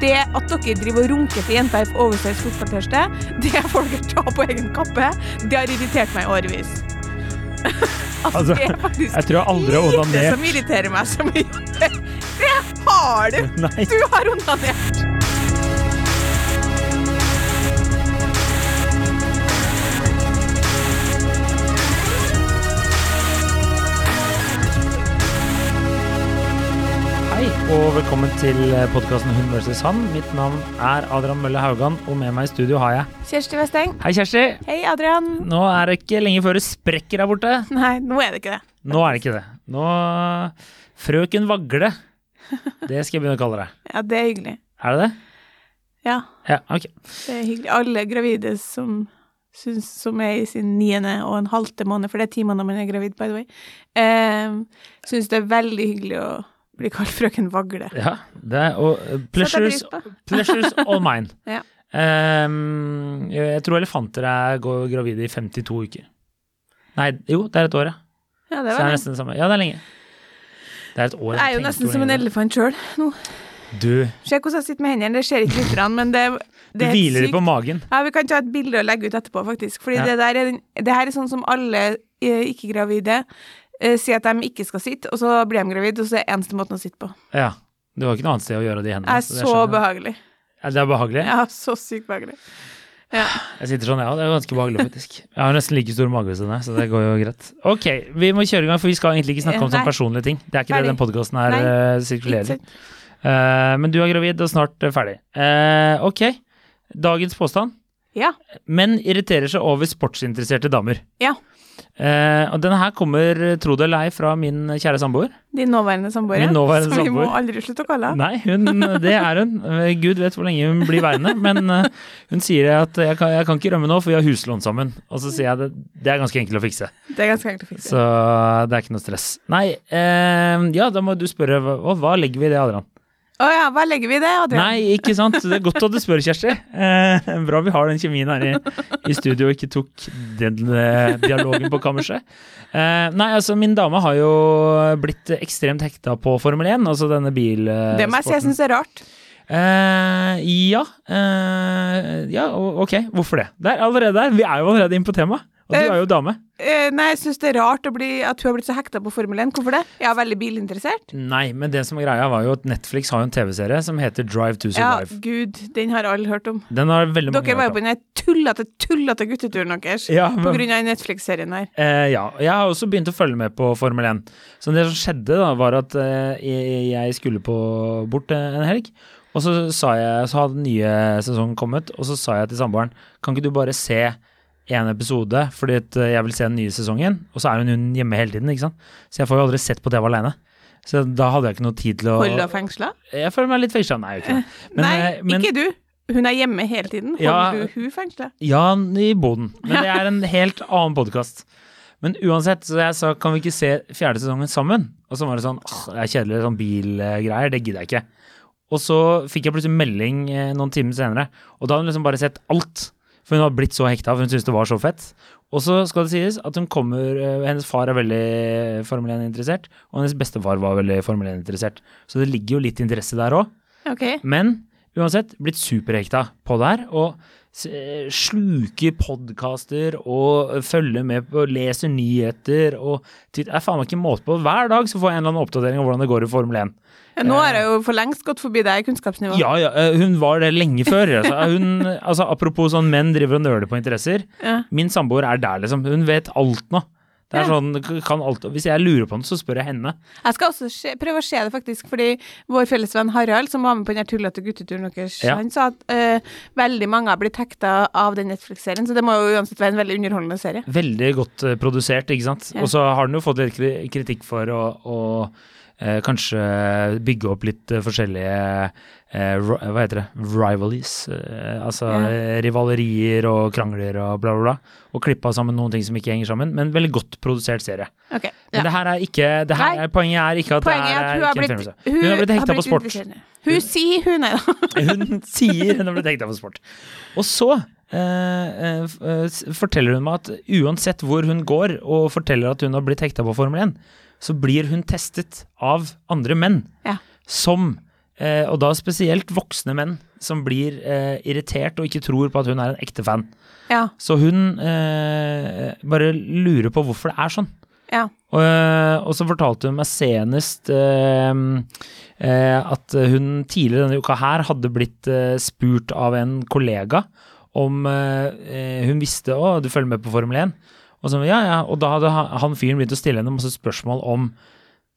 det at dere driver og runker til jenter i oversize fotballtørste, det får dere ta på egen kappe. Det har irritert meg i årevis. altså, det er faktisk Jeg tror jeg aldri har lite som irriterer meg så mye. Det har du! Nei. Du har onanert. Og velkommen til podkasten Hun vs. han. Mitt navn er Adrian Mølle Haugan, og med meg i studio har jeg Kjersti Westeng. Hei, Kjersti. Hei, Adrian. Nå er det ikke lenge før det sprekker her borte. Nei, nå er det ikke det. Nå er det ikke det. Nå Frøken Vagle. Det skal jeg begynne å kalle deg. Ja, det er hyggelig. Er det det? Ja, Ja, ok. det er hyggelig. Alle gravide som, Synes, som er i sin niende og en halvte måned, for det er ti måneder man er gravid, by the way, eh, syns det er veldig hyggelig å bli kalt frøken Vagle. Ja, det er, og uh, pleasures, pleasures all mine. Ja. um, jeg tror elefanter er, går gravide i 52 uker. Nei, jo, det er et år, ja. Ja, det Så det er nesten det samme. Ja, det er lenge. Det er et år. Jeg er jo nesten som en elefant sjøl nå. Du, Se hvordan jeg sitter med hendene, det ser ikke lytterne, men det, det er Du hviler sykt. på magen. Ja, vi kan ta et bilde og legge ut etterpå, faktisk. Fordi Ja. det der er, den- det her er sånn som alle eh, ikke-gravide eh, sier at de ikke skal sitte, og så blir de gravide, og så er det eneste måten å sitte på. Ja. Du har ikke noe annet sted å gjøre de hendene. Det er så så behagelig. Ja, det er behagelig? Ja, så sykt behagelig. Ja. Jeg sitter sånn, ja. Det er ganske behagelig, faktisk. Jeg har nesten like stor mage som deg, så det går jo greit. Ok, vi må kjøre i gang, for vi skal egentlig ikke snakke om sånne personlige ting. Det er ikke Ferdig. det den podkasten her Nei. eh, sirkulerer i. Eh, men du er gravid og snart eh, ferdig. Uh, ok, dagens påstand. Ja. Menn irriterer seg over sportsinteresserte damer. Ja. Eh, og denne her kommer, tro det eller ei, fra min kjære samboer. Din nåværende samboer, ja. nåværende som vi må aldri slutte å kalle. Nei, hun, det er hun. Eh, Gud vet hvor lenge hun blir værende. Men uh, hun sier at jeg kan, jeg kan ikke rømme nå, for vi har huslån sammen. Og så sier jeg det, det er ganske enkelt å fikse. Det er ganske enkelt å fikse. Så det er ikke noe stress. Nei, uh, ja, da må du spørre hva, hva legger vi i det, Adrian? Å ja, hva legger vi i det, Adrian? Nei, ikke sant. Det er godt at du spør, Kjersti. Eh, bra vi har den kjemien her i, i studio og ikke tok den eh, dialogen på kammerset. Eh, nei, altså, min dame har jo blitt ekstremt hekta på Formel 1, altså denne bilsporten. Det må jeg si jeg syns er rart. Eh, ja. eh, ja, ok. Hvorfor det? Der, allerede der. Vi er jo allerede inne på temaet. Og du Eh, er jo dame. Eh, nei, jeg syns det er rart bli, at hun har blitt så hekta på Formel 1. Hvorfor det? Jeg er veldig bilinteressert. Nei, men det som er greia var jo at Netflix har jo en TV-serie som heter Drive to Survive. Ja, gud, den har alle hørt om. Den har veldig mange Dere var jo på den tullete, tullete gutteturen deres Ja, på grunn av Netflix-serien her. eh, ja, jeg har også begynt å følge med på Formel 1. Så det som skjedde, da, var at eh, jeg jeg skulle på bort eh, en helg. Og så sa jeg, så hadde den nye sesongen kommet, og så sa jeg til samboeren Kan ikke du bare se en episode, fordi eh, jeg vil se den nye sesongen? Og så er hun hjemme hele tiden, ikke sant. Så jeg får jo aldri sett på TV alene. Så da hadde jeg ikke noe tid til å Holde deg fengsla? Jeg føler meg litt fengsla. Nei, ikke. Men, Nei, eh, men, ikke du. Hun er hjemme hele tiden. Holder Ja. du hun fengsla? Ja, i boden. Men det er en helt annen podkast. Men uansett, så jeg sa kan vi ikke se fjerde sesongen sammen? Og så var det sånn åh, det er kjedelig, sånn bilgreier, det gidder jeg ikke. Og så fikk jeg plutselig melding eh, noen timer senere, og da hadde hun liksom bare sett alt. For hun har blitt så hekta, for hun syntes det var så fett. Og så skal det sies at hun kommer eh, Hennes far er veldig Formel 1-interessert, og hennes bestefar var veldig Formel 1-interessert. Så det ligger jo litt interesse der òg. Okay. Men uansett, blitt superhekta på det her. Og sluker podkaster og følger med på, leser nyheter og Det er faen meg ikke måte på. Hver dag så får jeg en eller annen oppdatering om hvordan det går i Formel 1. Nå har jeg jo for lengst gått forbi deg i kunnskapsnivå. Ja, ja, eh, hun var det lenge før. Altså, hun, altså, apropos sånn menn driver og nøler på interesser. Ja. Min samboer er der, liksom. Hun vet alt nå. Det er sånn, kan alt, Hvis jeg lurer på noe, så spør jeg henne. Jeg skal også se, prøve å se det, faktisk, fordi vår felles venn Harald, som var med på den tullete gutteturen deres, Ja. han sa at uh, veldig mange har blitt hekta av den Netflix-serien, så det må jo uansett være en veldig underholdende serie. Veldig godt eh, produsert, ikke sant. Ja. Og så har den jo fått litt kritikk for å, å eh, kanskje bygge opp litt eh, forskjellige eh, Hva heter det? Rivalries. Eh, altså Ja. eh, rivalerier og krangler og bla, bla, bla. Og klippa sammen noen ting som ikke henger sammen. Men veldig godt produsert serie. Ok, Men det her er ikke det her er, Poenget er ikke at Poenget det er er hun har blitt, filmelse. Hun har blitt hekta på sport. Hun sier hun nei da. Hun sier hun har blitt hekta på sport. Og så Uh, uh, forteller hun meg at uansett hvor hun går og forteller at hun har blitt hekta på Formel 1, så blir hun testet av andre menn Ja. som eh, og da spesielt voksne menn, som blir eh, irritert og ikke tror på at hun er en ekte fan. Ja. Så hun eh, bare lurer på hvorfor det er sånn. Ja. Og, eh, og så fortalte hun meg senest eh, eh, at hun tidligere denne uka her hadde blitt spurt av en kollega om hun visste å, du følger med på Formel 1. Og, så, ja, ja, og da hadde han, fyren begynt å stille henne masse spørsmål om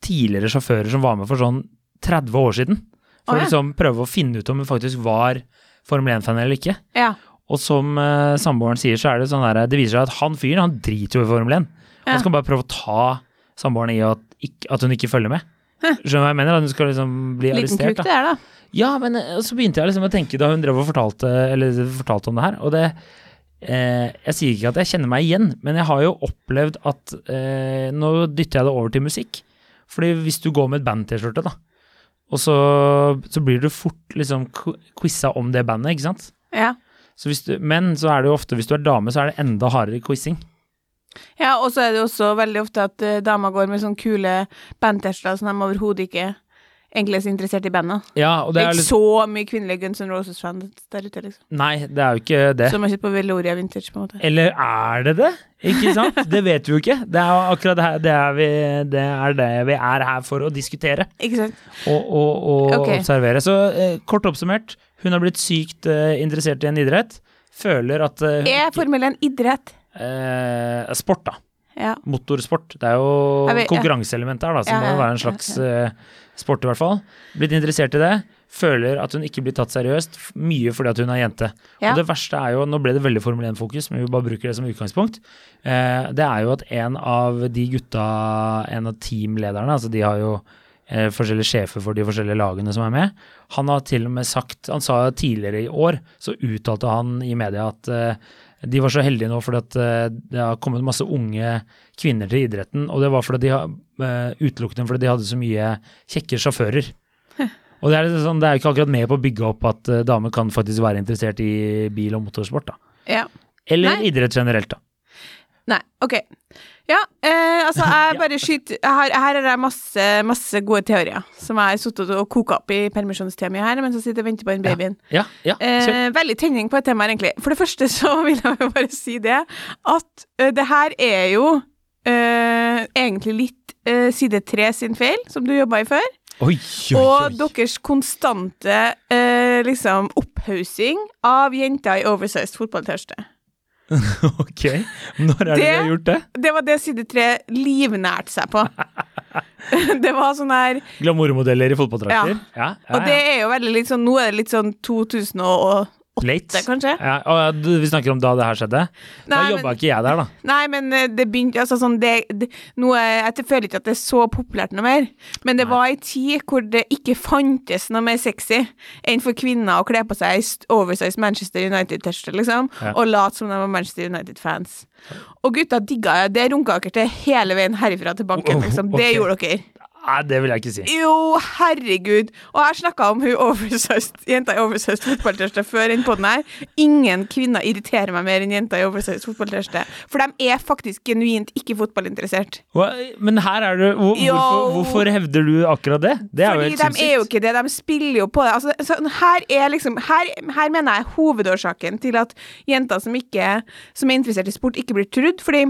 tidligere sjåfører som var med for sånn 30 år siden. For Å, ja. liksom prøve å finne ut om hun faktisk var Formel 1-fan eller ikke. Ja. Og som uh, samboeren sier, så er det sånn der, det viser seg at han fyren han driter jo i Formel 1. Ja. Han skal bare prøve å ta samboeren i at, at hun ikke følger med. Skjønner du hva jeg mener? At hun skal liksom bli Liten arrestert. kuk Da. det er, da. Ja, men eh, så begynte jeg liksom å tenke da hun drev og fortalte, eller fortalte om det her, og det eh, Jeg sier ikke at jeg kjenner meg igjen, men jeg har jo opplevd at eh, Nå dytter jeg det over til musikk. Fordi hvis du går med et band-T-skjorte, da, og så, så blir du fort liksom quiza om det bandet, ikke sant? Ja. Så hvis du, men så er det jo ofte, hvis du er dame, så er det enda hardere quizing. ja, og så er det også veldig ofte at uh, damer går med sånne kule bandtester som de overhodet ikke egentlig er så interessert i bandet. Ja, Det det er ikke litt så mye kvinnelige Guns N' Roses-fans der ute, liksom. Nei, det er jo ikke det. Som har sett på Veloria Vintage, på en måte. Eller er det det? Ikke sant? Det vet vi jo ikke. Det er akkurat det her det er, vi, det er det vi er her for å diskutere Ikke sant? og, og, og okay. observere. Så eh, kort oppsummert, hun har blitt sykt eh, interessert i en idrett. Føler at eh, hun Er Formel 1 idrett? eh, Sport, da. Ja. Motorsport. Det er jo Jeg vet- ja. konkurranseelement her, da, som Ja, ja, må være en slags sport, i hvert fall. Blitt interessert i det. Føler at hun ikke blir tatt seriøst, mye fordi at hun er jente. Ja. Og det verste er jo, nå ble det veldig Formel 1-fokus, men vi bare bruker det som utgangspunkt. Eh, det er jo at en av de gutta, en av teamlederne, altså de har jo eh, forskjellige sjefer for de forskjellige lagene som er med, han har til og med sagt, han sa tidligere i år, så uttalte han i media at eh, de var så heldige nå fordi at eh, det har kommet masse unge kvinner til idretten, og det var fordi de har utelukkende fordi de hadde så mye kjekke sjåfører. Og det er, sånn, det er ikke akkurat med på å bygge opp at eh, damer kan faktisk være interessert i bil og motorsport, da. ja. Eller Nei. idrett generelt, da. Nei, OK. Ja, eh, altså, jeg bare skyter jeg har, Her er det masse, masse gode teorier som jeg har sittet og koka opp i permisjonstida mi her, mens jeg sitter og venter på den babyen. Ja, ja, ja Eh, veldig tenning på et tema, her, egentlig. For det første så vil jeg bare si det at uh, det her er jo eh, egentlig litt eh, side tre sin feil, som du jobba i før. Oi, oi, Og deres konstante eh, liksom opphaussing av jenter i oversized fotballtørste. Ok, når er det Det- du har gjort det? Det var det side tre livnærte seg på. det var sånn her Glamourmodeller i fotballtrakter? Ja. ja, Og det er jo veldig litt sånn Nå er det litt sånn 2008, Late. kanskje? Ja, og vi snakker om da det her skjedde? da jobba ikke jeg der, da. Nei, men eh, det begynte Altså sånn det, det noe, Jeg føler ikke at det er så populært noe mer, men det Nei. var ei tid hvor det ikke fantes noe mer sexy enn for kvinner å kle på seg Oversize oversized Manchester United-tørste, liksom, Ja. og late som de var Manchester United-fans. Og gutta digga det. Det runka dere til hele veien herifra til banken, liksom. Det okay. gjorde dere. Nei, det vil jeg ikke si. Jo, herregud. Og jeg snakka om hun oversized, jenta i oversized fotballtørste før den her. Ingen kvinner irriterer meg mer enn jenta i oversized fotballtørste. For de er faktisk genuint ikke fotballinteressert. Men her er du hvor, hvorfor, hvorfor hevder du akkurat det? Det er jo Fordi helt de er jo ikke det, de spiller jo på det. Altså, så her er liksom her, her mener jeg hovedårsaken til at jenter som ikke Som er interessert i sport, ikke blir trudd. Fordi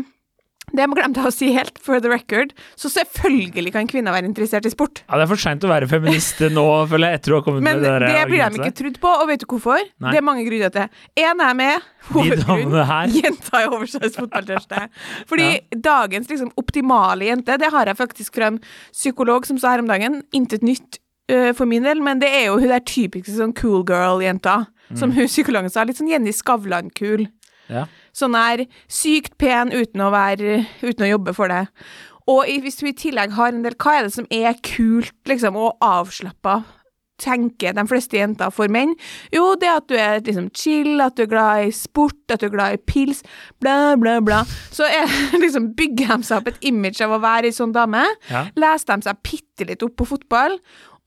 det må glemte jeg å si helt, for the record, så selvfølgelig kan kvinner være interessert i sport. Ja, det er for seint å være feminist nå, føler jeg, etter å ha kommet Men med det det blir de ikke trudd på, og vet du hvorfor? Nei. Det er mange grunner til det. En er med hovedgrunn. Jenta i oversize fotballtørste. Fordi dagens liksom optimale jente, det har jeg faktisk fra en psykolog som sa her om dagen, intet nytt uh, for min del, men det er jo hun der typiske sånn cool girl-jenta. Mm. Som hun psykologen sa, litt sånn Jenny Skavlan-kul. Ja. Sånn er sykt pen uten å være Uten å jobbe for det. Og hvis du i tillegg har en del Hva er det som er kult, liksom, og avslappa? Tenker de fleste jenter for menn? Jo, det at du er liksom chill, at du er glad i sport, at du er glad i pils, bla, bla, bla. Så er, liksom bygger de seg opp et image av å være ei sånn dame. Ja. Leser de seg bitte litt opp på fotball,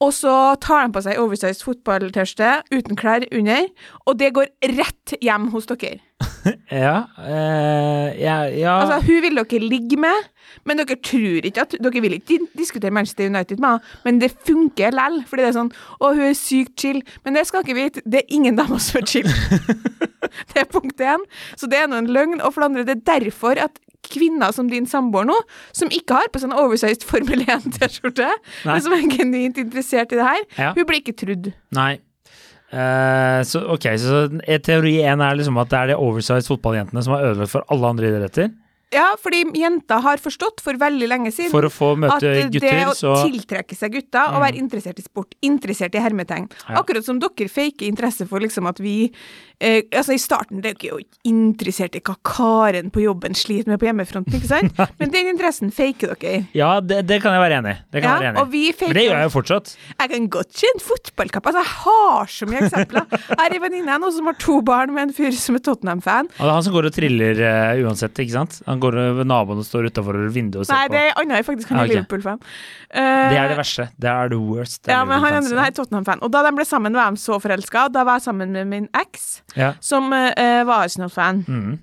Og så tar de på seg oversized fotballtørste uten klær under, og det går rett hjem hos dere. Ja, eh, ja, ja. Altså, hun vil dere ligge med, men dere tror ikke at Dere vil ikke diskutere Manchester United med henne, men det funker lell, fordi det er sånn Å, hun er sykt chill. Men det skal dere vite, det er ingen damer som er chill. det er punkt én. Så det er nå en løgn. Og for det andre, det er derfor at kvinner som din samboer nå, som ikke har på sånn oversized Formel 1-T-skjorte, men som er genuint interessert i det her, Ja. hun blir ikke trudd. Nei. Uh, så ok, så teori én er liksom at det er de oversized fotballjentene som har ødelagt for alle andre idretter. Ja, fordi jenter har forstått for veldig lenge siden For å få møte at gutter, det å så tiltrekke seg gutter og være interessert i sport, interessert i hermetegn. Ja. Akkurat som dere faker interesse for liksom at vi eh, Altså I starten det er dere jo interessert i hva Karen på jobben sliter med på hjemmefronten, ikke sant? Men den interessen faker dere. Ja, det, det kan jeg være enig i. Det kan Ja, jeg være enig i. Men det gjør jeg jo fortsatt. Jeg kan godt se en fotballkamp. Altså, jeg har så mye eksempler. Jeg har ei venninne nå som har to barn med en fyr som er Tottenham-fan. Og det er han som går og triller uh, uansett, ikke sant? Han går ved Naboen og står utafor vinduet og ser Nei, på. det er annet er faktisk han er okay. Liverpool-fan. Det er det verste. Det er the worst. Det Ja, men han andre er Tottenham-fan. Og da de ble sammen, var de så forelska. Da var jeg sammen med min eks, Ja. som uh, var Arsenal-fan. Mhm.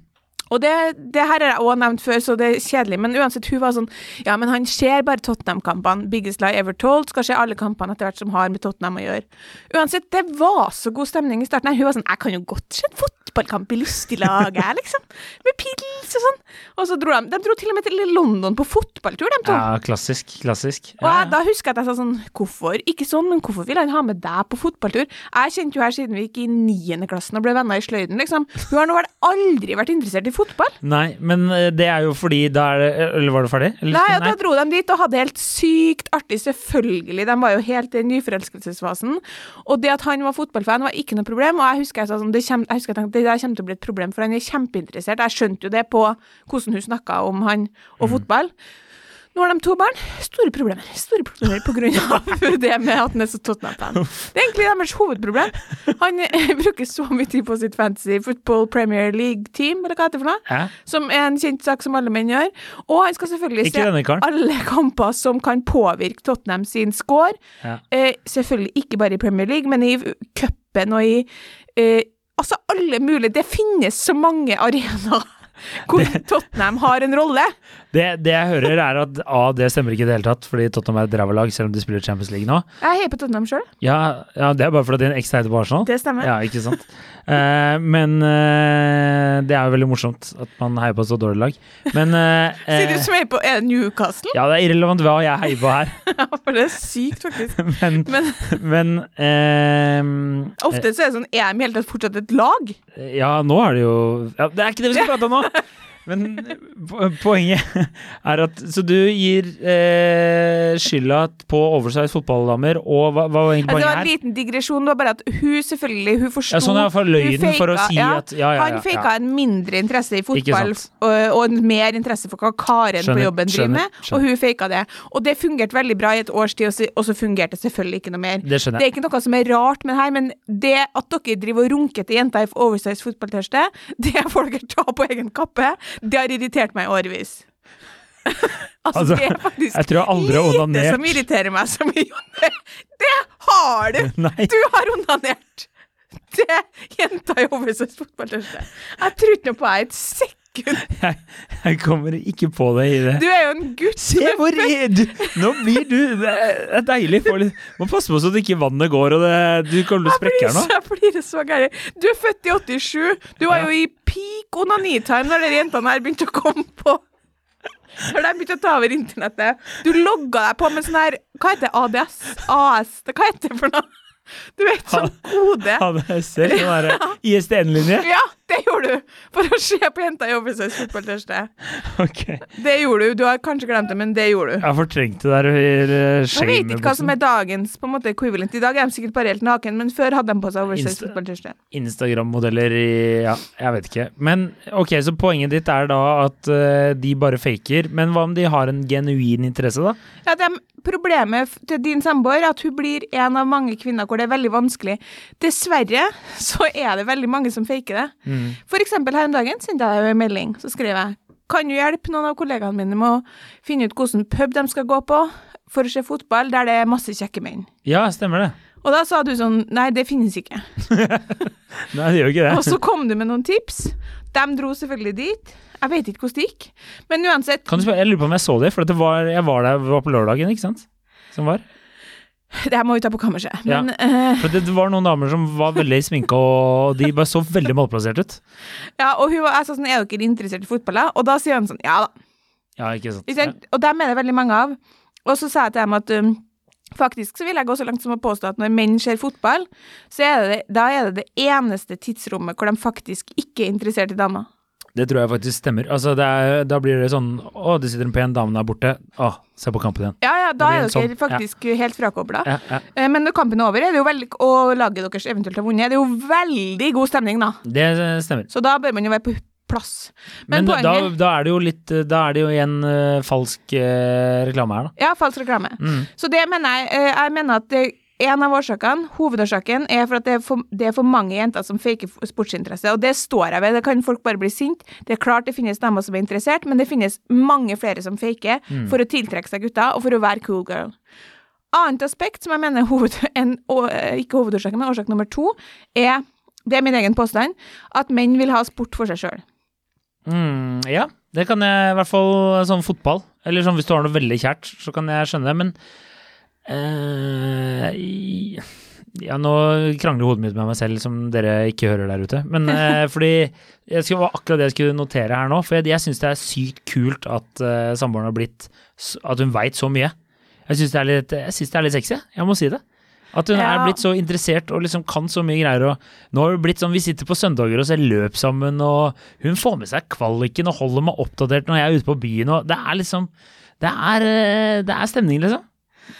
Og det, det her har jeg òg nevnt før, så det er kjedelig, men uansett, hun var sånn Ja, men han ser bare Tottenham-kampene. Biggest lie ever told. Skal se alle kampene etter hvert som har med Tottenham å gjøre. Uansett, det var så god stemning i starten. Hun var sånn Jeg kan jo godt se en fotballkamp i Lustilaget, jeg, liksom. Med pils og sånn. Og så dro de De dro til og med til London på fotballtur, de to. ja, klassisk. Klassisk. Og Ja, jeg, da husker jeg at jeg sa sånn Hvorfor? Ikke sånn, men hvorfor vil han ha med deg på fotballtur? Jeg kjente jo her siden vi gikk i niende klassen og ble venner i sløyden, liksom. Hun har nå vel aldri vært interessert i fotball. Nei, men eh, det er jo fordi da er det Eller var det ferdig? Eller, Nei, nei, da dro de dit og hadde helt sykt artig, selvfølgelig. De var jo helt i nyforelskelsesfasen. Og det at han var fotballfan, var ikke noe problem. Og jeg husker jeg sa sånn, det, kjem, jeg husker jeg tenkte, det der kommer til å bli et problem, for han er kjempeinteressert. Jeg skjønte jo det på hvordan hun snakka om han og fotball. Nå har de to barn. Store problemer. Store problemer av det med at han er så Tottenham-fan. Det er egentlig deres hovedproblem. Han eh, bruker så mye tid på sitt fantasy football Premier League-team, eller hva heter det for noe? Hæ? Som er en kjent sak som alle menn gjør. Og han skal selvfølgelig se alle kamper som kan påvirke Tottenham sin score. Ja. Eh, selvfølgelig ikke bare i Premier League, men i cupen og i eh, Altså alle mulige Det finnes så mange arenaer hvor Tottenham har en rolle. Det, det jeg hører, er at A, det stemmer ikke i det hele tatt, fordi Tottenham er et ræva lag, selv om de spiller Champions League nå. Jeg heier på Tottenham sjøl. Ja, ja det er bare fordi en ekstra heier på Arsenal. Det stemmer. Ja, ikke sant. Eh, men eh, det er jo veldig morsomt at man heier på et så dårlig lag. Men eh, Sier du som heier på Er Newcastle? Ja, det er irrelevant hva jeg heier på her, Ja, for det er sykt, faktisk. men, Men men ofte så er det sånn Er de i hele tatt fortsatt et lag? Ja, nå er det jo ja, Det er ikke det vi skal prate om nå! Men poenget er at Så du gir eh, skylda på oversize fotballdamer, og hva, hva var egentlig her? det var en liten digresjon. Det var bare at hun selvfølgelig Hun forsto Ja, sånn hvert fall for å si at ja, ja, Han ja, faka ja. en mindre interesse i fotball og, og en mer interesse for hva Karen Skjønner, på jobben driver med, og hun faka det. Og det fungerte veldig bra i et års tid, og så- fungerte det selvfølgelig ikke noe mer. Det Det er ikke noe som er rart med det her, men det at dere driver og runker til jenter i oversize fotballtørste, det får dere ta på egen kappe. Det har irritert meg i årevis. altså, Altså, det er faktisk Jeg tror jeg aldri har lite som irriterer meg så mye. Det, har du! Nei. Du har onanert Det jenta i oversize fotballtørste. Jeg tror ikke noe på deg et sekund. Jeg, jeg kommer ikke på det i det. Du er jo en gutt. Se hvor redd Nå blir du Det er deilig. For, Må passe på så det ikke vannet går, og det, du kommer til å sprekke her nå. Jeg blir så gæren. Du er født i 87. Du var jo i peak onanitime når de jentene her begynte å komme på. Når de begynte å ta over internettet. Du logga deg på med sånn her Hva heter det? ADS? AS? Det- Hva heter det for noe? Du vet, sånn kode. Sånn ISDN-linje. Ja, det gjorde du! For å se på jenta i oversize fotballtørste. Ok. Det gjorde du. Du har kanskje glemt det, men det gjorde du. Jeg har fortrengt det der uh, Jeg vet ikke hva som er dagens på en måte equivalent. I dag er de sikkert bare helt naken, men før hadde de på seg oversize Insta-. Instagram-modeller i Ja, jeg vet ikke. Men ok, så poenget ditt er da at uh, de bare faker. Men hva om de har en genuin interesse, da? Ja, det er Problemet til din samboer er at hun blir en av mange kvinner hvor det er veldig vanskelig. Dessverre så er det veldig mange som faker det. Mm. For eksempel her om dagen sendte jeg en melding. Så skrev jeg kan du hjelpe noen av kollegaene mine med å finne ut hvilken pub de skal gå på? for å se fotball der det er masse kjekke menn. Ja, stemmer det. Og da sa du sånn Nei, det finnes ikke. Nei, det gjør ikke det. Og så kom du med noen tips. De dro selvfølgelig dit. Jeg vet ikke hvordan det gikk. Men uansett, Kan du spørre, jeg lurer på om jeg så det, for var, jeg var der var på lørdagen, ikke sant? Som var. det her må vi ta på kammerset. Ja. Men For det var noen damer som var veldig sminka, og de bare så veldig malplassert ut. ja, og hun, jeg sa sånn Er dere interessert i fotball, da? Og da sier han sånn Ja da. Ja, ikke sant. Ikke? Og dem er det veldig mange av. Og så sa jeg til dem at um, faktisk så vil jeg gå så langt som å påstå at når menn ser fotball, så er det, da er det det eneste tidsrommet hvor de faktisk ikke er interessert i damer. Det tror jeg faktisk stemmer. Altså, det er, da blir det sånn Å, det sitter en pen dame der borte. Å, se på kampen igjen. Ja, ja, da er dere sånn, faktisk helt frakobla. Ja, ja. Eh, Men når kampen er over, er det jo veldig, og laget deres eventuelt har vunnet, er det jo veldig god stemning, da. Det stemmer. Så da bør man jo være på plass. Men, Men, da, da er det jo litt Da er det jo igjen uh, falsk uh, reklame her, da. Ja, falsk reklame. Mm. Så det mener jeg uh, Jeg mener at det, en av årsakene, hovedårsaken, er for at det er for, det er for mange jenter som faker sportsinteresse, og det står jeg ved. Det kan folk bare bli sint. Det er klart det finnes damer som er interessert, men det finnes mange flere som faker Mm. for å tiltrekke seg gutter, og for å være cool girl. Annet aspekt som jeg mener er hoved, en, ikke hovedårsaken, men årsak nummer to, er det er min egen påstand, at menn vil ha sport for seg sjøl. Mm, ja, det kan jeg i hvert fall sånn fotball. Eller sånn hvis du har noe veldig kjært, så kan jeg skjønne det, men i- Ja, nå krangler hodet mitt med meg selv, som dere ikke hører der ute. Men uh, fordi jeg skulle, var akkurat det jeg skulle notere her nå. For jeg, jeg syns det er sykt kult at uh, samboeren har blitt At hun veit så mye. Jeg syns det, det er litt sexy, jeg. må si det. At hun er blitt så interessert og liksom kan så mye greier. Og nå har det blitt sånn, Vi sitter på søndager og ser løp sammen, og hun får med seg kvaliken og holder meg oppdatert når jeg er ute på byen. og Det er liksom Det er, det er stemning, liksom.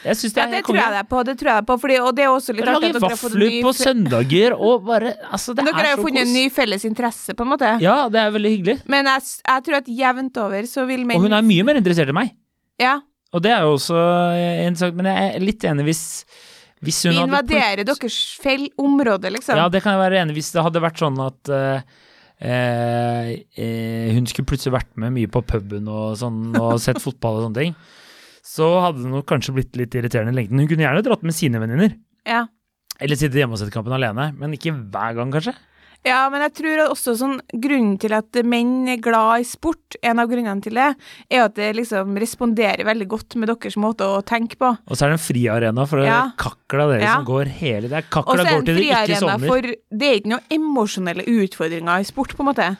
Jeg synes det Ja, det tror jeg deg på, det tror jeg deg på, fordi, og det er også litt artig at dere har fått vafler ny på søndager og bare Altså, det Dere har jo funnet en ny felles interesse, på en måte. Ja, det er veldig hyggelig. Men jeg, jeg tror at jevnt over så vil menn Og hun er mye mer interessert i meg. Ja. Og det er jo også en sak, men jeg er litt enig hvis hvis hun Vi hadde invaderer deres feil område, liksom. Ja, det kan jeg være enig. Hvis det hadde vært sånn at uh, eh, eh, hun skulle plutselig vært med mye på puben og sånn, og sett fotball og sånne ting, så hadde det nok kanskje blitt litt irriterende i lengden. Hun kunne gjerne dratt med sine venninner. Ja. Eller sitte hjemme og sett kampen alene, men ikke hver gang, kanskje. ja, men jeg tror også sånn Grunnen til at menn er glad i sport, en av grunnene til det, er at det liksom responderer veldig godt med deres måte å tenke på. Og så er det en friarena for Ja. kakla dere Ja. som går hele Det er Og så kakla er sovner. det så en det en friarena for Det er ikke noen emosjonelle utfordringer i sport, på en måte.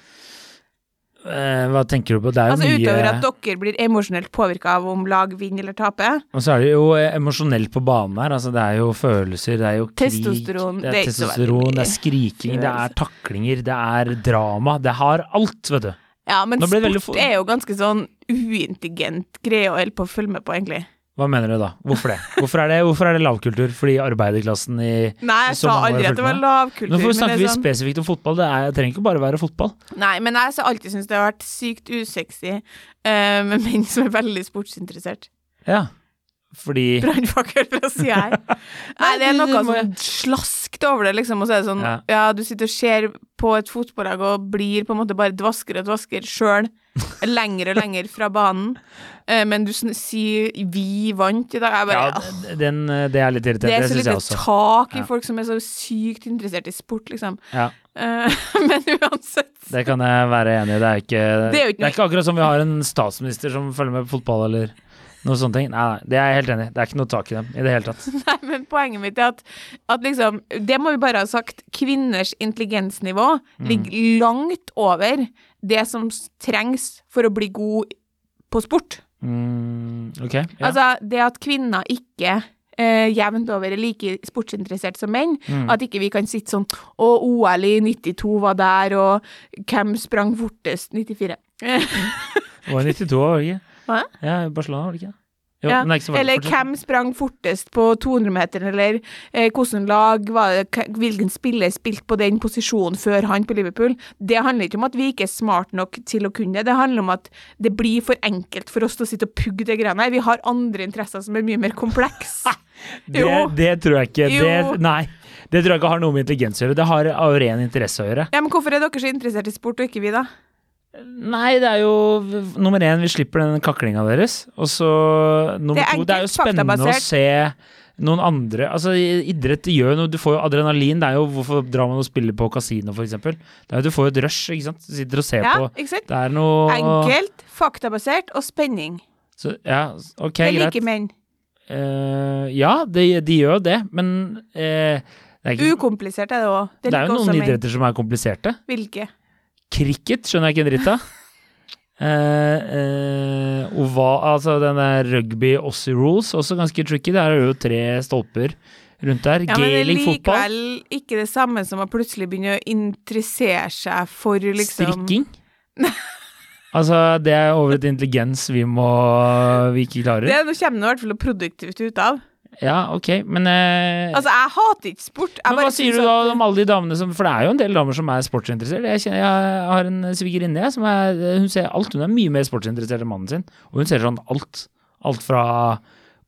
Eh, hva tenker du på? Det er jo Altså utover at dere blir emosjonelt påvirka av om lag vinner eller taper. Og så er det jo eh, emosjonelt på banen her. Altså, det er jo følelser, det er jo krig Testosteron, Det det er er så veldig testosteron, det er skriking, det er taklinger, det er drama. Det har alt, vet du. Ja, men sport veldig er jo ganske sånn uintelligent greie å holde på å følge med på, egentlig. Hva mener du da? Hvorfor det? Hvorfor er det, hvorfor er det lavkultur? Fordi arbeiderklassen i Nei, jeg sa aldri at det var lavkultur. Nå får vi snakke vi sånn, spesifikt om fotball. Det, er, det trenger ikke bare være fotball. nei, men jeg har alltid syntes det har vært sykt usexy uh, med menn som er veldig sportsinteressert. Ja. Fordi Brannfakkel fra sida her. Nei, det er noe sånn slaskt over det, liksom. Og så er det sånn Ja. ja. du sitter og ser på et fotballag og blir på en måte bare dvasker og dvasker sjøl. Lenger og lenger fra banen. Eh, men du sier 'vi vant' i dag. Jeg bare, Ja, ah, den, det er litt irriterende. det er så lite tak i Ja. folk som er så sykt interessert i sport, liksom. Ja. Eh, men uansett. Det kan jeg være enig i. Det er ikke, Det er jo ikke det er ikke akkurat som vi har en statsminister som følger med på fotball eller noe sånne ting. Nei, nei, det er jeg helt enig i. Det er ikke noe tak i dem i det hele tatt. Nei, men poenget mitt er at, at liksom Det må vi bare ha sagt. Kvinners intelligensnivå Mm. ligger langt over det som trengs for å bli god på sport. Mm, ok. Ja. Altså, det at kvinner ikke eh, jevnt over er like sportsinteressert som menn. Mm. At ikke vi kan sitte sånn Å, OL i 92 var der, og hvem sprang fortest 94? Det var 92 år, var det ikke? Hva? Ja, Barcelona, var det ikke? Jo, Ja, er Eller fortsatt. hvem sprang fortest på 200-meteren, eller eh, hvilket lag var det, hvilken spiller spilte på den posisjonen før han på Liverpool. Det handler ikke om at vi ikke er smart nok til å kunne det, det handler om at det blir for enkelt for oss til å sitte og pugge det greiene her. Vi har andre interesser som er mye mer komplekse. Det, det tror jeg ikke. Det, nei. Det tror jeg ikke har noe med intelligens å gjøre. Det har av ren interesse å gjøre. Ja, men hvorfor er dere så interessert i sport, og ikke vi, da? Nei, det er jo nummer én, vi slipper den kaklinga deres. Og så nummer Det er to, det er jo spennende å se noen andre Altså, idrett gjør noe, du får jo adrenalin. Det er jo hvorfor drar man og spiller på kasino, jo, du får jo et rush, ikke sant. Du sitter og ser Ja, på. ikke sant? Det er noe Enkelt, faktabasert og spenning. Så, ja, ok, Det liker menn. Uh, ja, de, de gjør det, men uh, det er ikke Ukomplisert er det òg. Det Det er jo noen menn. idretter som er kompliserte. Hvilke? Cricket skjønner jeg ikke en dritt av. Uh, uh, ova, altså den der rugby Aussie rules, også ganske tricky. Der er det jo tre stolper rundt der. Ja, men det er Gaelic fotball. likevel ikke det samme som å plutselig begynne å interessere seg for liksom Strikking. altså, det er over et intelligens vi må Vi ikke klarer. Det nå kommer det i hvert fall noe produktivt ut av. Ja, ok, men eh, Altså, jeg hater ikke sport. Jeg Men hva sier du da at- om alle de damene som For det er jo en del damer som er sportsinteressert. Jeg, kjenner, jeg har en svigerinne jeg, som er Hun ser alt. Hun er mye mer sportsinteressert enn mannen sin. Og hun ser sånn alt. Alt fra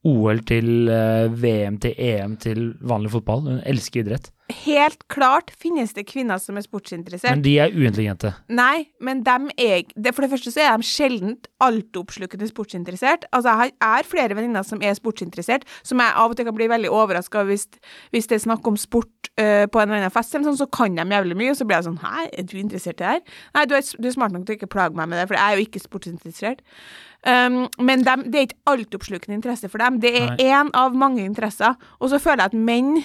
OL til eh, VM til EM til vanlig fotball. Hun elsker idrett. Helt klart finnes det kvinner som er sportsinteressert. Men de er uintelligente. Nei, men dem er For det første så er de sjelden altoppslukende sportsinteressert. Altså, jeg har er flere venninner som er sportsinteressert, som jeg av og til kan bli veldig overraska hvis, hvis det er snakk om sport uh, på en eller annen fest, eller sånn, så kan de jævlig mye, og så blir jeg sånn Hæ, er du interessert i det her? Nei, du er, du er smart nok til å ikke plage meg med det, for jeg er jo ikke sportsinteressert. Um, men dem, det er ikke altoppslukende interesse for dem. Det er én av mange interesser. Og så føler jeg at menn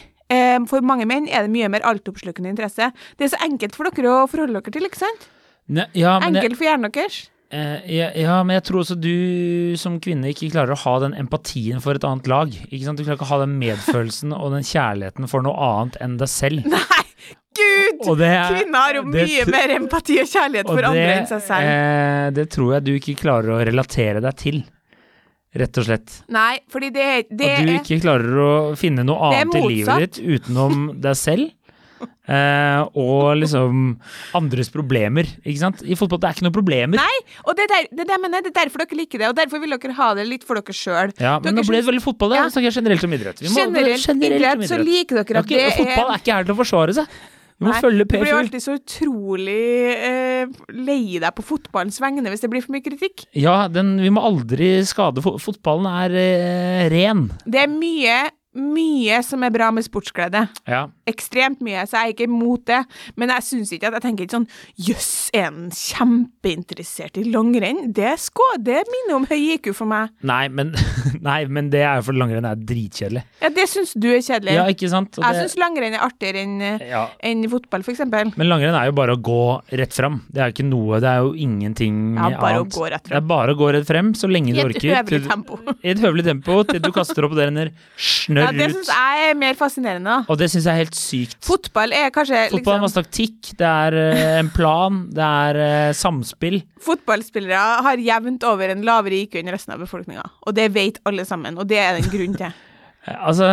For mange menn er det mye mer altoppslukende interesse. Det er så enkelt for dere å forholde dere til, ikke sant? Ne, ja, men jeg, Enkelt for hjernen deres. eh, ja, ja, men jeg tror også du som kvinne ikke klarer å ha den empatien for et annet lag. Ikke sant? Du klarer ikke å ha den medfølelsen og den kjærligheten for noe annet enn deg selv. Nei, gud! Er- Kvinner har jo mye mer empati og kjærlighet for andre enn seg selv. Eh, det tror jeg du ikke klarer å relatere deg til, rett og slett. Nei, fordi det, det At du er ikke klarer å finne noe annet i livet ditt utenom deg selv. Eh, og liksom andres problemer, ikke sant. I fotball det er ikke noen problemer. Nei, og det er, der, det, er mener, det er derfor dere liker det, og derfor vil dere ha det litt for dere sjøl. Ja, men nå ble det veldig fotball, da. Ja. Nå snakker jeg generelt om idrett. Vi må- Generelt, idrett så idrett. liker dere er at det er fotball er ikke her til å forsvare seg. Vi må Nei, følge Du blir jo alltid så utrolig eh, lei deg på fotballens vegne hvis det blir for mye kritikk. Ja, den, vi må aldri skade Fotballen er eh, ren. Det er mye, mye som er bra med sportsglede. Ja. Ekstremt mye, så jeg er ikke imot det. Men jeg syns ikke at jeg tenker ikke sånn Jøss, er han kjempeinteressert i langrenn? Det, det minner om høy IQ for meg. Nei, men, nei, men det er jo fordi langrenn er dritkjedelig. Ja, det syns du er kjedelig. Ja, ikke sant? Og jeg det- syns langrenn er artigere enn ja. en fotball, for eksempel. Men langrenn er jo bare å gå rett fram. Det er jo ikke noe, det er jo ingenting Ja, bare å gå rett frem. Det er bare å gå rett frem så lenge I du et orker. høvelig tempo. I et høvelig tempo til du kaster opp og det renner Ja, det syns jeg er mer fascinerende. da. Og det syns jeg er helt sykt. Fotball er kanskje Fotball er liksom, masse taktikk, det er eh, en plan, det er eh, samspill. Fotballspillere har jevnt over en lavere IQ enn resten av befolkninga, og det vet alle sammen, og det er det en grunn til. Eh, Altså,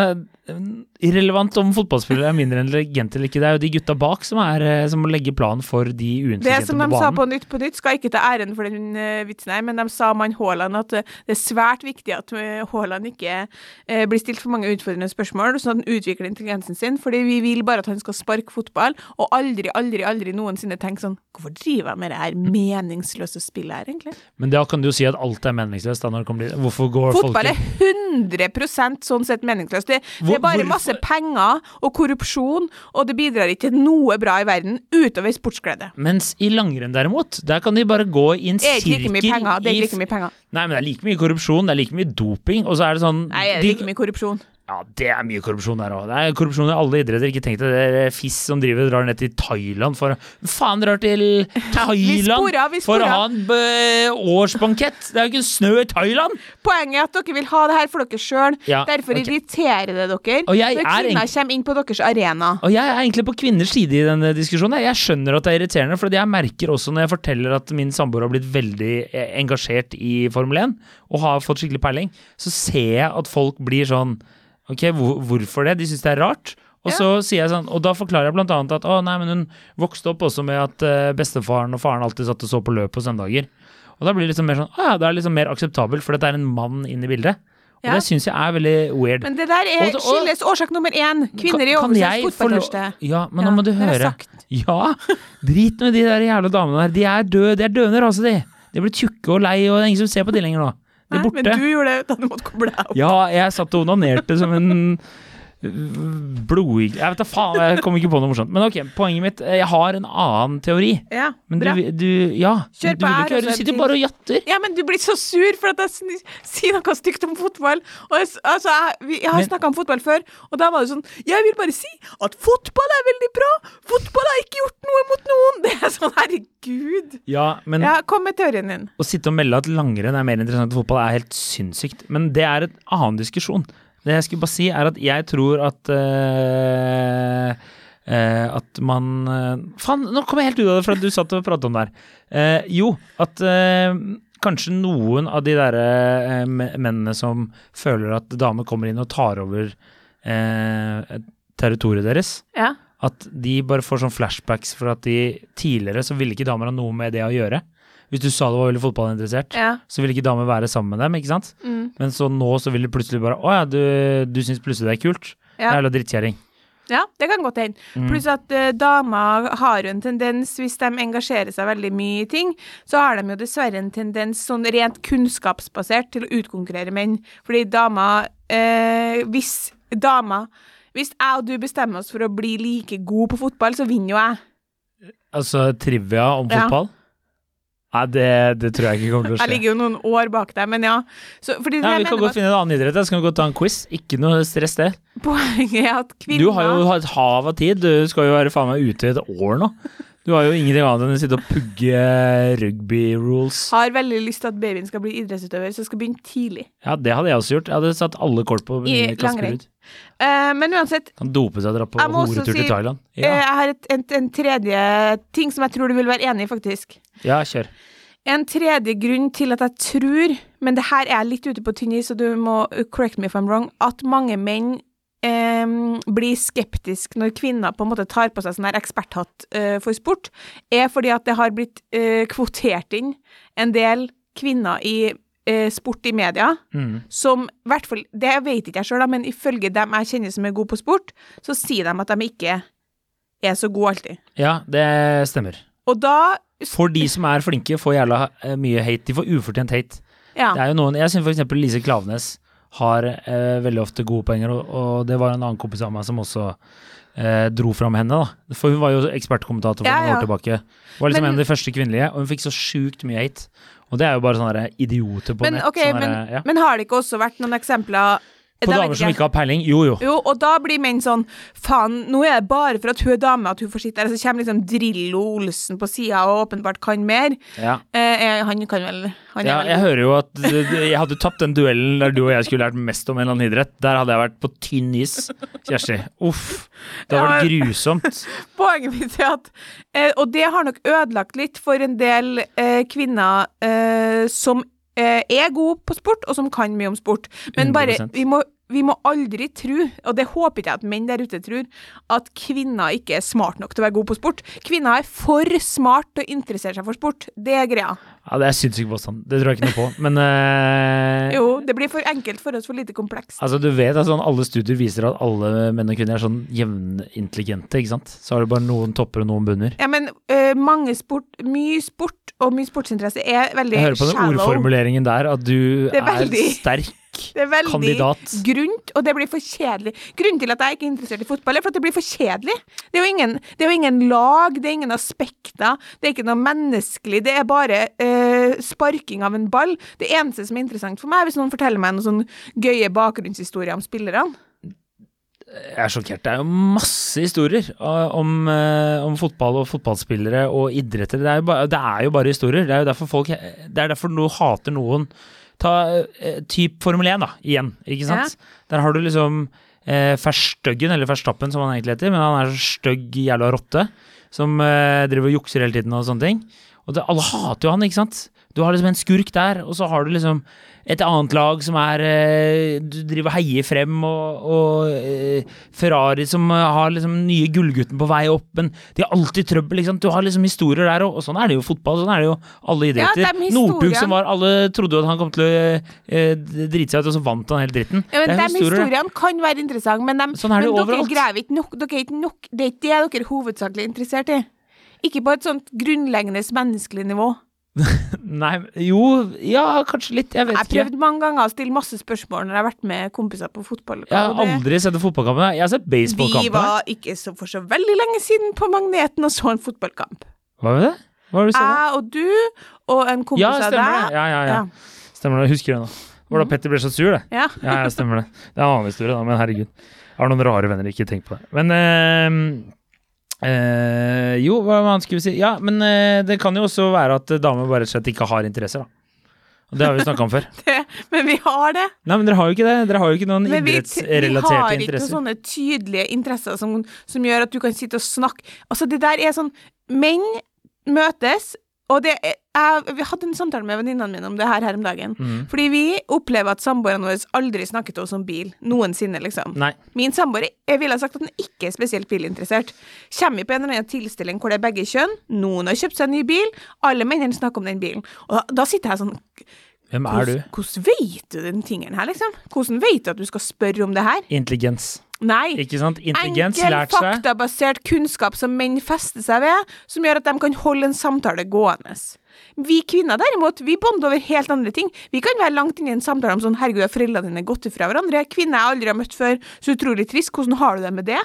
irrelevant om fotballspillere er mindre intelligente eller ikke. Det er jo de gutta bak som, er, eh, som må legge plan for de Det uintelligente som på de sa banen. på Nytt på Nytt, skal ikke ta æren for den eh, vitsen her, men de sa om han Haaland at eh, det er svært viktig at Haaland ikke blir stilt for mange utfordrende spørsmål, sånn at han utvikler intelligensen sin, fordi vi vil bare at han skal sparke fotball, og aldri, aldri, aldri noensinne tenke sånn Hvorfor driver jeg med det her meningsløse spillet her, egentlig? Men da kan du jo si at alt er meningsløst. da når det kommer til Hvorfor går Fotball folk er 100 sånn sett meningsløst. Det, det Hvor- er bare hvorfor? masse penger og korrupsjon, og det bidrar ikke til noe bra i verden utover sportsglede. Mens i langrenn derimot, der kan de bare gå i en Det er ikke like mye penger. Det er ikke like mye penger. Nei, men det er like mye korrupsjon, det er like mye doping, og så er det sånn Nei, det er de- like mye korrupsjon. Ja, det er mye korrupsjon der òg. Det er korrupsjon i alle idretter. Ikke tenk deg det er fiss som driver og drar ned til Thailand for faen drar til Thailand sporer, for å ha en b- årsbankett? Det er jo ikke snø i Thailand! Poenget er at dere vil ha det her for dere sjøl. Ja, Derfor okay. irriterer det dere Og jeg når er kvinner kommer inn på deres arena. Og jeg er egentlig på kvinners side i denne diskusjonen. Jeg skjønner at det er irriterende, for jeg merker også når jeg forteller at min samboer har blitt veldig eh, engasjert i Formel 1 og har fått skikkelig peiling, så ser jeg at folk blir sånn Ok, hvor, hvorfor det? De syns det er rart. Og Ja. så sier jeg sånn, og da forklarer jeg blant annet at å nei, men hun vokste opp også med at eh, bestefaren og faren alltid satt og så på løp på søndager. Og da blir det liksom mer sånn, å ja, det er liksom mer akseptabelt, for det er en mann inn i bildet. Og Ja. det syns jeg er veldig weird. Men det der er skilles årsak nummer én. Kvinner i få fotballtørste. Ja, men nå må du høre. Ja, drit i de der jævla damene der. De er døde, de er døende rase, de. De er blitt tjukke og lei, og det er ingen som ser på de lenger nå. Nei, men du gjorde det da du måtte koble deg opp. Ja, jeg satt og onanerte som en blod... Jeg vet da faen, jeg kom ikke på noe morsomt. Men ok, poenget mitt Jeg har en annen teori. Ja, Men du, bra. du Ja, Kjør på, her. høre. Du sitter bare og jatter. Ja, men du blir så sur for at jeg sier noe stygt om fotball. Og jeg, altså, jeg, jeg har snakka om fotball før, og da var det sånn Jeg vil bare si at fotball er veldig bra! Fotball har ikke gjort noe mot noen! Det er sånn, herregud. Ja, men Ja, kom med teorien din. å sitte og melde at langrenn er mer interessant enn fotball, er helt sinnssykt. Men det er en annen diskusjon. Det jeg skulle bare si, er at jeg tror at uh, uh, At man uh, Faen, nå kom jeg helt ut av det, for at du satt og pratet om det her. Jo, at kanskje noen av de derre mennene som føler at damer kommer inn og tar over territoriet deres, Ja. at de bare får sånn flashbacks for at de tidligere så ville ikke damer ha noe med det å gjøre. Hvis du sa du var veldig fotballinteressert, ja. så ville ikke damer være sammen med dem, ikke sant? Mm. Men så nå så vil du plutselig bare Å ja, du, du syns plutselig det er kult? Ja. Jævla drittkjerring. Ja, det kan godt hende. Mm. Pluss at uh, damer har jo en tendens, hvis de engasjerer seg veldig mye i ting, så har de jo dessverre en tendens sånn rent kunnskapsbasert til å utkonkurrere menn. Fordi damer uh, Hvis damer Hvis jeg og du bestemmer oss for å bli like gode på fotball, så vinner jo jeg. Altså trivia om Ja. Nei, det, det tror jeg ikke kommer til å skje. Jeg ligger jo noen år bak deg, men ja. Så, fordi Ja, vi kan godt godt finne en annen idrett. Så kan vi godt ta en quiz. Ikke noe stress, det. Poenget er at kvinner Du har jo et hav av tid. Du skal jo være faen meg ute i et år nå. Du har jo ingenting annet enn å sitte og pugge rugby-rules. har veldig lyst til at babyen skal bli idrettsutøver, så jeg skal begynne tidlig. Ja, det hadde jeg også gjort. Jeg hadde satt alle kort på I langrenn. Eh, men uansett, Kan dope seg og dra på horetur si- til Thailand. Ja. Uh, jeg har et, en, en tredje ting som jeg tror du vil være enig i, faktisk. ja kjør. En tredje grunn til at jeg tror, men det her er jeg litt ute på tynn is, så du må uh, correct me if I'm wrong, at mange menn eh, blir skeptisk når kvinner på en måte tar på seg sånn her eksperthatt uh, for sport, er fordi at det har blitt kvotert inn en del kvinner i eh, sport i media, Mm. som i hvert fall Det vet ikke jeg sjøl, men ifølge dem jeg kjenner som er gode på sport, så sier de at de ikke er så gode alltid. Ja, det stemmer. Og da For de som er flinke, får jævla eh, mye hate. De får ufortjent hate. Ja. Det er jo noen, Jeg syns f.eks. Lise Klavenes har eh, veldig ofte gode poenger, og, og det var en annen kompis av meg som også eh, dro fram henne. da. For hun var jo ekspertkommentator for Ja, noen ja. år tilbake. Hun Var liksom Men- en av de første kvinnelige, og hun fikk så sjukt mye hate. Og det er jo bare sånne idioter på Men, nett. Okay, men, ja. men har det ikke også vært noen eksempler På damer som ikke har peiling? Jo, jo. Jo, og da blir menn sånn Faen, nå er det bare for at hun er dame at hun får sitte der. Så kommer liksom Drillo Olsen på sida og åpenbart kan mer. Ja. Eh, han kan vel han Ja, vel jeg hører jo at jeg hadde tapt den duellen der du og jeg skulle lært mest om en eller annen idrett. Der hadde jeg vært på tynn is. Kjersti, uff. Det hadde vært grusomt. Poenget mitt er at eh, Og det har nok ødelagt litt for en del eh, kvinner eh, som er gode på sport, og som kan mye om sport. Men bare vi må, vi må aldri tro, og det håper ikke jeg at menn der ute tror, at kvinner ikke er smart nok til å være gode på sport. Kvinner er for smart til å interessere seg for sport. Det er greia. Ja, Det er sinnssyk påstand. Det tror jeg ikke noe på. Men uh, Jo, det blir for enkelt for oss, for lite komplekst. altså, du vet at sånn, alle studier viser at alle menn og kvinner er sånn jevnintelligente, ikke sant? Så har du bare noen topper og noen bunner. Ja, men uh, mange sport, mye sport og mye sportsinteresse er veldig shallow. Jeg hører på den shallow. ordformuleringen der at du Det er er, sterk Det er veldig kandidat. grunt, og det blir for kjedelig. Grunnen til at jeg ikke er interessert i fotball, er for at det blir for kjedelig. Det er jo ingen, det er jo ingen lag, det er ingen aspekter, det er ikke noe menneskelig. Det er bare eh, sparking av en ball. Det eneste som er interessant for meg, er hvis noen forteller meg noen sånn gøye bakgrunnshistorier om spillerne. Jeg er sjokkert. Det er jo masse historier uh, om, uh, om fotball og fotballspillere og idretter. Det er, jo bare, det er jo bare historier. Det er jo derfor folk Det er derfor du hater noen. Ta eh, typ Formel 1, da, igjen, ikke sant? Der har du liksom eh, Verstøggen, eller Verstappen som han egentlig heter, men han er så stygg jævla rotte som eh, driver og jukser hele tiden og sånne ting. Og det, alle hater jo han, ikke sant? Du har liksom en skurk der, og så har du liksom et annet lag som er eh, Du driver og heier frem, og, og eh, Ferrari som eh, har liksom nye gullgutten på vei opp, men de har alltid trøbbel. Ikke sant? Du har liksom historier der, og, og sånn er det jo fotball. Sånn er det jo alle idretter. Ja, de som var Alle trodde jo at han kom til å eh, drite seg ut, og så vant han hele dritten. Ja, men det er de historiene kan være interessante, men, de, Sånn er det men dere ikke nok, dere er ikke nok Det er ikke det dere er hovedsakelig interessert i. Ikke på et sånt grunnleggende menneskelig nivå. Nei, jo, ja, kanskje litt. Jeg vet ikke. Jeg har prøvd mange ganger å stille masse spørsmål når jeg har vært med kompiser på fotball. Jeg har aldri sett en fotballkamp. Jeg har sett Vi var ikke så for så veldig lenge siden på Magneten og så en fotballkamp. Var det? Hva var det? Jeg og du og en kompis Ja, av deg. det. Ja, ja, ja. Ja. Stemmer det. Jeg husker det nå. Var da Petter ble så sur, det? Ja. Ja, ja, stemmer det. Det er en annen historie, da, men herregud. Jeg har noen rare venner, ikke tenk på det. Men eh, eh, Jo, hva man skulle si? Ja, men eh, det kan jo også være at damer bare rett og slett ikke har interesser, da. Og det har vi snakka om før. Det, men vi har det. Nei, men dere har jo ikke det. Dere har jo ikke noen Men vi, vi har ikke noen interesser. sånne tydelige interesser som, som gjør at du kan sitte og snakke Altså, det der er sånn Menn møtes, og det er, jeg, Vi hadde en samtale med venninnene mine om det her her om dagen. Mm. Fordi vi opplever at samboerne våre aldri snakket til oss om bil. Noensinne, liksom. Nei. Min samboer jeg ville ha sagt at han ikke er spesielt bilinteressert. Kommer vi på en eller annen tilstelning hvor det er begge kjønn, noen har kjøpt seg en ny bil, alle mennene snakker om den bilen. Og da, da sitter jeg sånn Hvem er du? Hvordan, hvordan vet du den tingen her, liksom? Hvordan vet du at du skal spørre om det her? Intelligens. Nei. Ikke sant? Intelligens, Enkel, lært seg. faktabasert kunnskap som menn fester seg ved, som gjør at de kan holde en samtale gående. Vi kvinner derimot, vi bonder over helt andre ting. Vi kan være langt inne i en samtale om sånn 'herregud, har foreldrene dine gått ifra hverandre', kvinner jeg aldri har møtt før, så utrolig trist, hvordan har du det med det?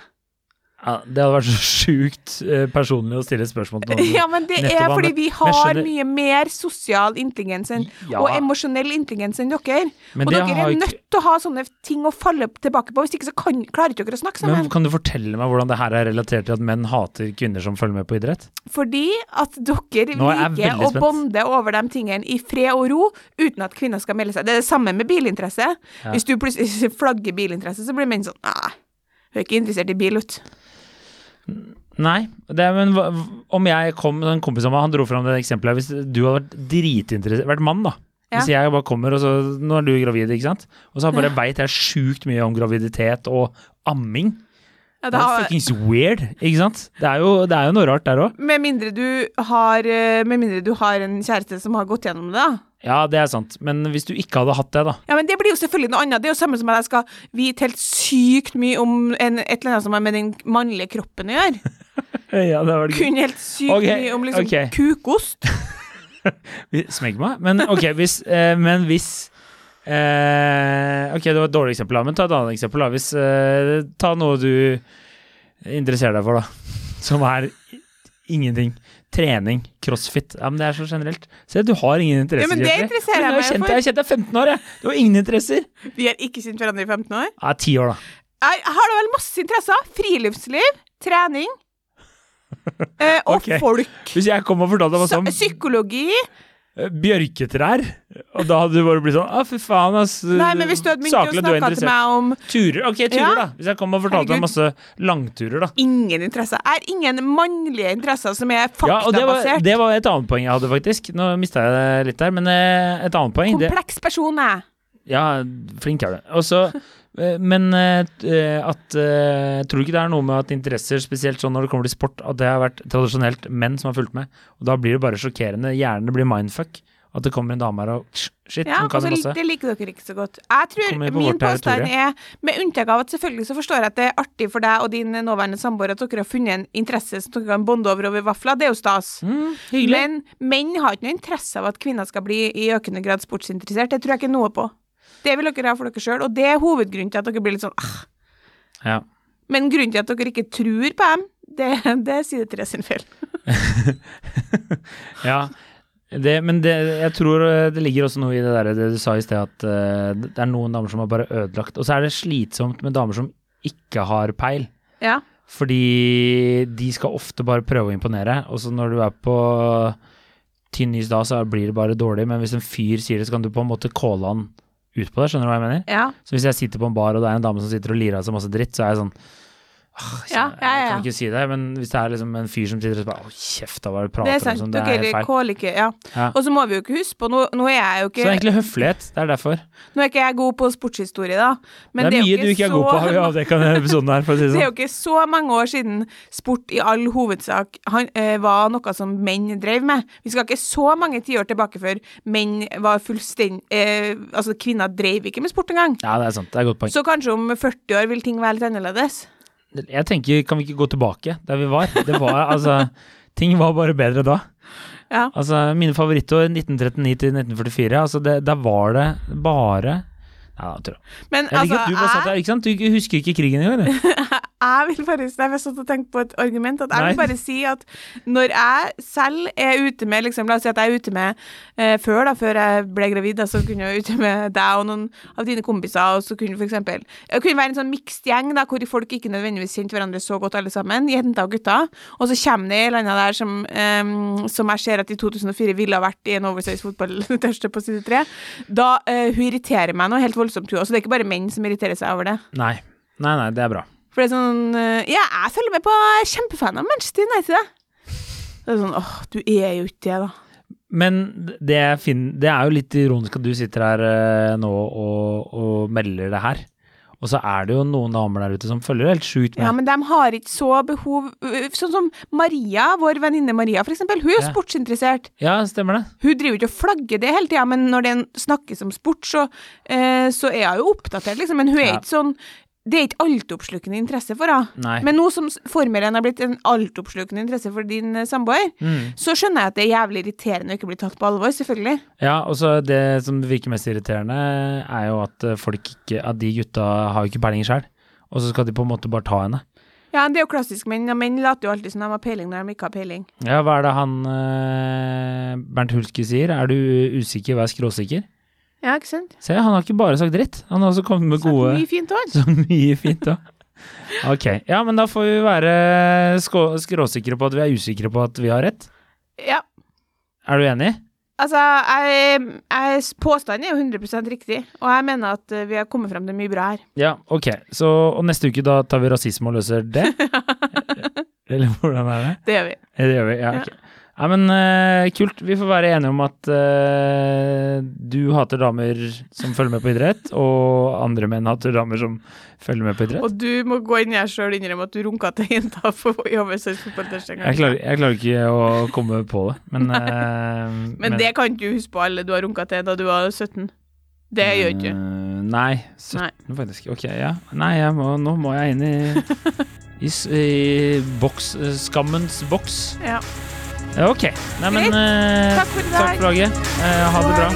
Ja, det hadde vært så sjukt eh, personlig å stille spørsmål til noen. Ja, men det er fordi vi har skjønner- mye mer sosial intelligens enn, Ja. og emosjonell intelligens enn dere. Men og dere er ikke- nødt til å ha sånne ting å falle tilbake på, hvis ikke så kan, klarer ikke dere å snakke sammen. Men kan du fortelle meg hvordan det her er relatert til at menn hater kvinner som følger med på idrett? Fordi at dere er liker å bonde over de tingene i fred og ro, uten at kvinner skal melde seg. Det er det samme med bilinteresse. Ja. Hvis du plutselig flagger bilinteresse, så blir menn sånn Nei, hun er ikke interessert i bil, ut. Nei, det er, men hva, om jeg kom En kompis av meg han dro fram det eksempelet. Hvis du hadde vært dritinteressert Vært mann, da. Hvis jeg bare kommer, og så Nå er du gravid, ikke sant? Og så bare veit jeg sjukt mye om graviditet og amming. Ja, Det da, er fuckings weird, ikke sant? Det er jo, det er jo noe rart der òg. med, mindre du har, eh, med mindre du har en kjæreste som har gått gjennom det, da. Ja, det er sant. Men hvis du ikke hadde hatt det, da. Ja, men Det blir jo selvfølgelig noe annet. Det er jo samme som at jeg skal vite helt sykt mye om en, et eller annet som har med den mannlige kroppen å gjøre. Ja, det var det. Kunne helt sykt okay, mye om liksom okay. kukost. Smegg meg. Men ok, hvis, eh, men hvis eh, Ok, det var et dårlig eksempel, men ta et annet eksempel. Hvis, eh, Ta noe du interesserer deg for, da. Som er ingenting. Trening, crossfit. Ja, men Det er så generelt. Se, du har ingen interesser. Ja, men det interesserer jeg meg for. Jeg har kjent deg i 15 år, jeg. Du har ingen interesser. Vi har ikke kjent hverandre i 15 år. Ja, 10 år, da. Jeg har da vel masse interesser. Friluftsliv, trening eh, og okay. folk. Hvis jeg kom og fortalte deg hva som Psykologi. Eh, bjørketrær, og da hadde du bare blitt sånn Å, fy faen, ass. Nei, men hvis du hadde begynt å snakke til meg om Turer. Ok, turer, Ja. da. Hvis jeg kom og fortalte deg masse langturer, da. ingen interesser. Er ingen mannlige interesser som er Ja, og det var, det var et annet poeng jeg hadde, faktisk. Nå mista jeg det litt der, men eh, et annet poeng Kompleks person er jeg. Ja, flink er du. Og så Men eh, at eh, Tror du ikke det er noe med at interesser, spesielt sånn når det kommer til sport, at det har vært tradisjonelt menn som har fulgt med? Og da blir det bare sjokkerende. Hjernen blir mindfuck. At det kommer en dame her og Shit, Ja, hun kan det jo masse. det liker dere ikke så godt. Jeg tror Min påstand er, med unntak av at selvfølgelig så forstår jeg at det er artig for deg og din nåværende samboer at dere har funnet en interesse som dere kan bonde over over vafler, det er jo stas. Mm. Men menn har ikke noe interesse av at kvinner skal bli i økende grad sportsinteressert. Det tror jeg ikke noe på. Det vil dere ha for dere sjøl, og det er hovedgrunnen til at dere blir litt sånn ah. ja. Men grunnen til at dere ikke tror på dem, det, det er side tre sin feil. ja. Det, men det, jeg tror eh, det ligger også noe i det der det du sa i sted, at uh, det er noen damer som har bare ødelagt. Og så er det slitsomt med damer som ikke har peil. Ja. Fordi de skal ofte bare prøve å imponere, og så når du er på tynn is da, så blir det bare dårlig. Men hvis en fyr sier det, så kan du på en måte calle han ut på det. Skjønner du hva jeg mener? ja. Så hvis jeg sitter på en bar, og det er en dame som sitter og lirer av seg masse dritt, så er jeg sånn Ah, Ja, ja, ja, jeg kan ikke si det, men hvis det er liksom en fyr som sitter og bare Å, kjeft av hva Det prater er om, sånn, det er helt feil. ikke Ja. Ja. Og så må vi jo ikke huske på Nå, nå er jeg jo Så ikke egentlig høflighet, det er derfor. Nå er ikke jeg god på sportshistorie, da. Men det er mye jo du ikke er så, god på, har vi avdekka denne episoden her, for å si det Det er sånn. jo ikke så mange år siden sport i all hovedsak han, øh, var noe som menn drev med. Vi skal ikke så mange tiår tilbake før menn var fullstendig øh, Altså, kvinner drev ikke med sport engang. Ja, det er sant. Det er et godt poeng. Så kanskje om 40 år vil ting være litt annerledes. Jeg tenker, kan vi ikke gå tilbake der vi var? Det var altså Ting var bare bedre da. Ja. Altså, mine favorittår 1939 til 1944, altså det, der var det bare Ja, jeg tror jeg. Men Jeg liker altså, at du bare satt der, ikke sant? Du husker ikke krigen engang, du. jeg vil bare jeg satt og tenkte på et argument. At jeg Nei. vil bare si at når jeg selv er ute med liksom, La oss si at jeg er ute med eh, før, da, før jeg ble gravid, da, så kunne jeg være ute med deg og noen av dine kompiser, og så kunne for eksempel Det kunne være en sånn mixed gjeng da, hvor folk ikke nødvendigvis kjente hverandre så godt alle sammen, jenter og gutter, og så kommer det en eller annen der som, em, som jeg ser at i 2004 ville ha vært i en oversize fotballtørste på side tre. Da eh, Hun irriterer meg noe helt voldsomt, hun Altså, Det er ikke bare menn som irriterer seg over det. Nei. Nei, nei, det er bra. For det er sånn eh, Ja, jeg følger med på er kjempefan av Manchester United, jeg. Det er sånn åh, du er jo ikke det, da. Men det, finner, det er jo litt ironisk at du sitter her eh, nå og, og melder det her. Og så er det jo noen damer der ute som følger helt sjukt med. Ja, men de har ikke så behov øh, Sånn som Maria, vår venninne Maria, for eksempel. Hun er jo Ja. sportsinteressert. Ja, stemmer det. Hun driver jo ikke og flagger det hele tida, men når det snakkes om sport, så, eh, så er hun jo oppdatert, liksom. Men hun er Ja. ikke sånn Det er ikke altoppslukende interesse for henne. Men nå som Formel 1 har blitt en altoppslukende interesse for din eh, samboer, Mm. så skjønner jeg at det er jævlig irriterende å ikke bli tatt på alvor, selvfølgelig. Ja, og så det som virker mest irriterende, er jo at eh, folk ikke At de gutta har jo ikke peiling sjøl. Og så skal de på en måte bare ta henne. Ja, det er jo klassisk menn. Ja, menn later jo alltid som de har peiling når de ikke har peiling. Ja, hva er det han eh, Bernt Hulske sier? Er du usikker, vær skråsikker. Ja, ikke sant? Se, han har ikke bare sagt dritt. Han har også kommet med Sagt gode Mye fint òg. Så mye fint òg. Ok. Ja, men da får vi være skråsikre på at vi er usikre på at vi har rett. Ja. Er du enig? Altså, jeg, jeg, påstanden er jo 100% riktig, og jeg mener at eh, vi har kommet frem til mye bra her. Ja, ok. Så, og neste uke da tar vi rasisme og løser det? Eller hvordan er det? Det gjør vi. Det gjør vi, ja. ok. Ja, men uh, kult. Vi får være enige om at uh, du hater damer som følger med på idrett, og andre menn hater damer som følger med på idrett. Og du må gå inn i deg sjøl og innrømme at du runka til jenta i oversøys fotballtest en gang. Jeg klarer, jeg klarer ikke å komme på det, men uh, Men det kan ikke du huske på alle du har runka til da du var 17. Det gjør ikke du. Nei, 17 Nei. faktisk. Ok, ja. Nei, må, nå må jeg inn i i, i boks, skammens boks. Ja. Ok. Nei, men eh, Takk for i takk for laget. Eh, ha det bra.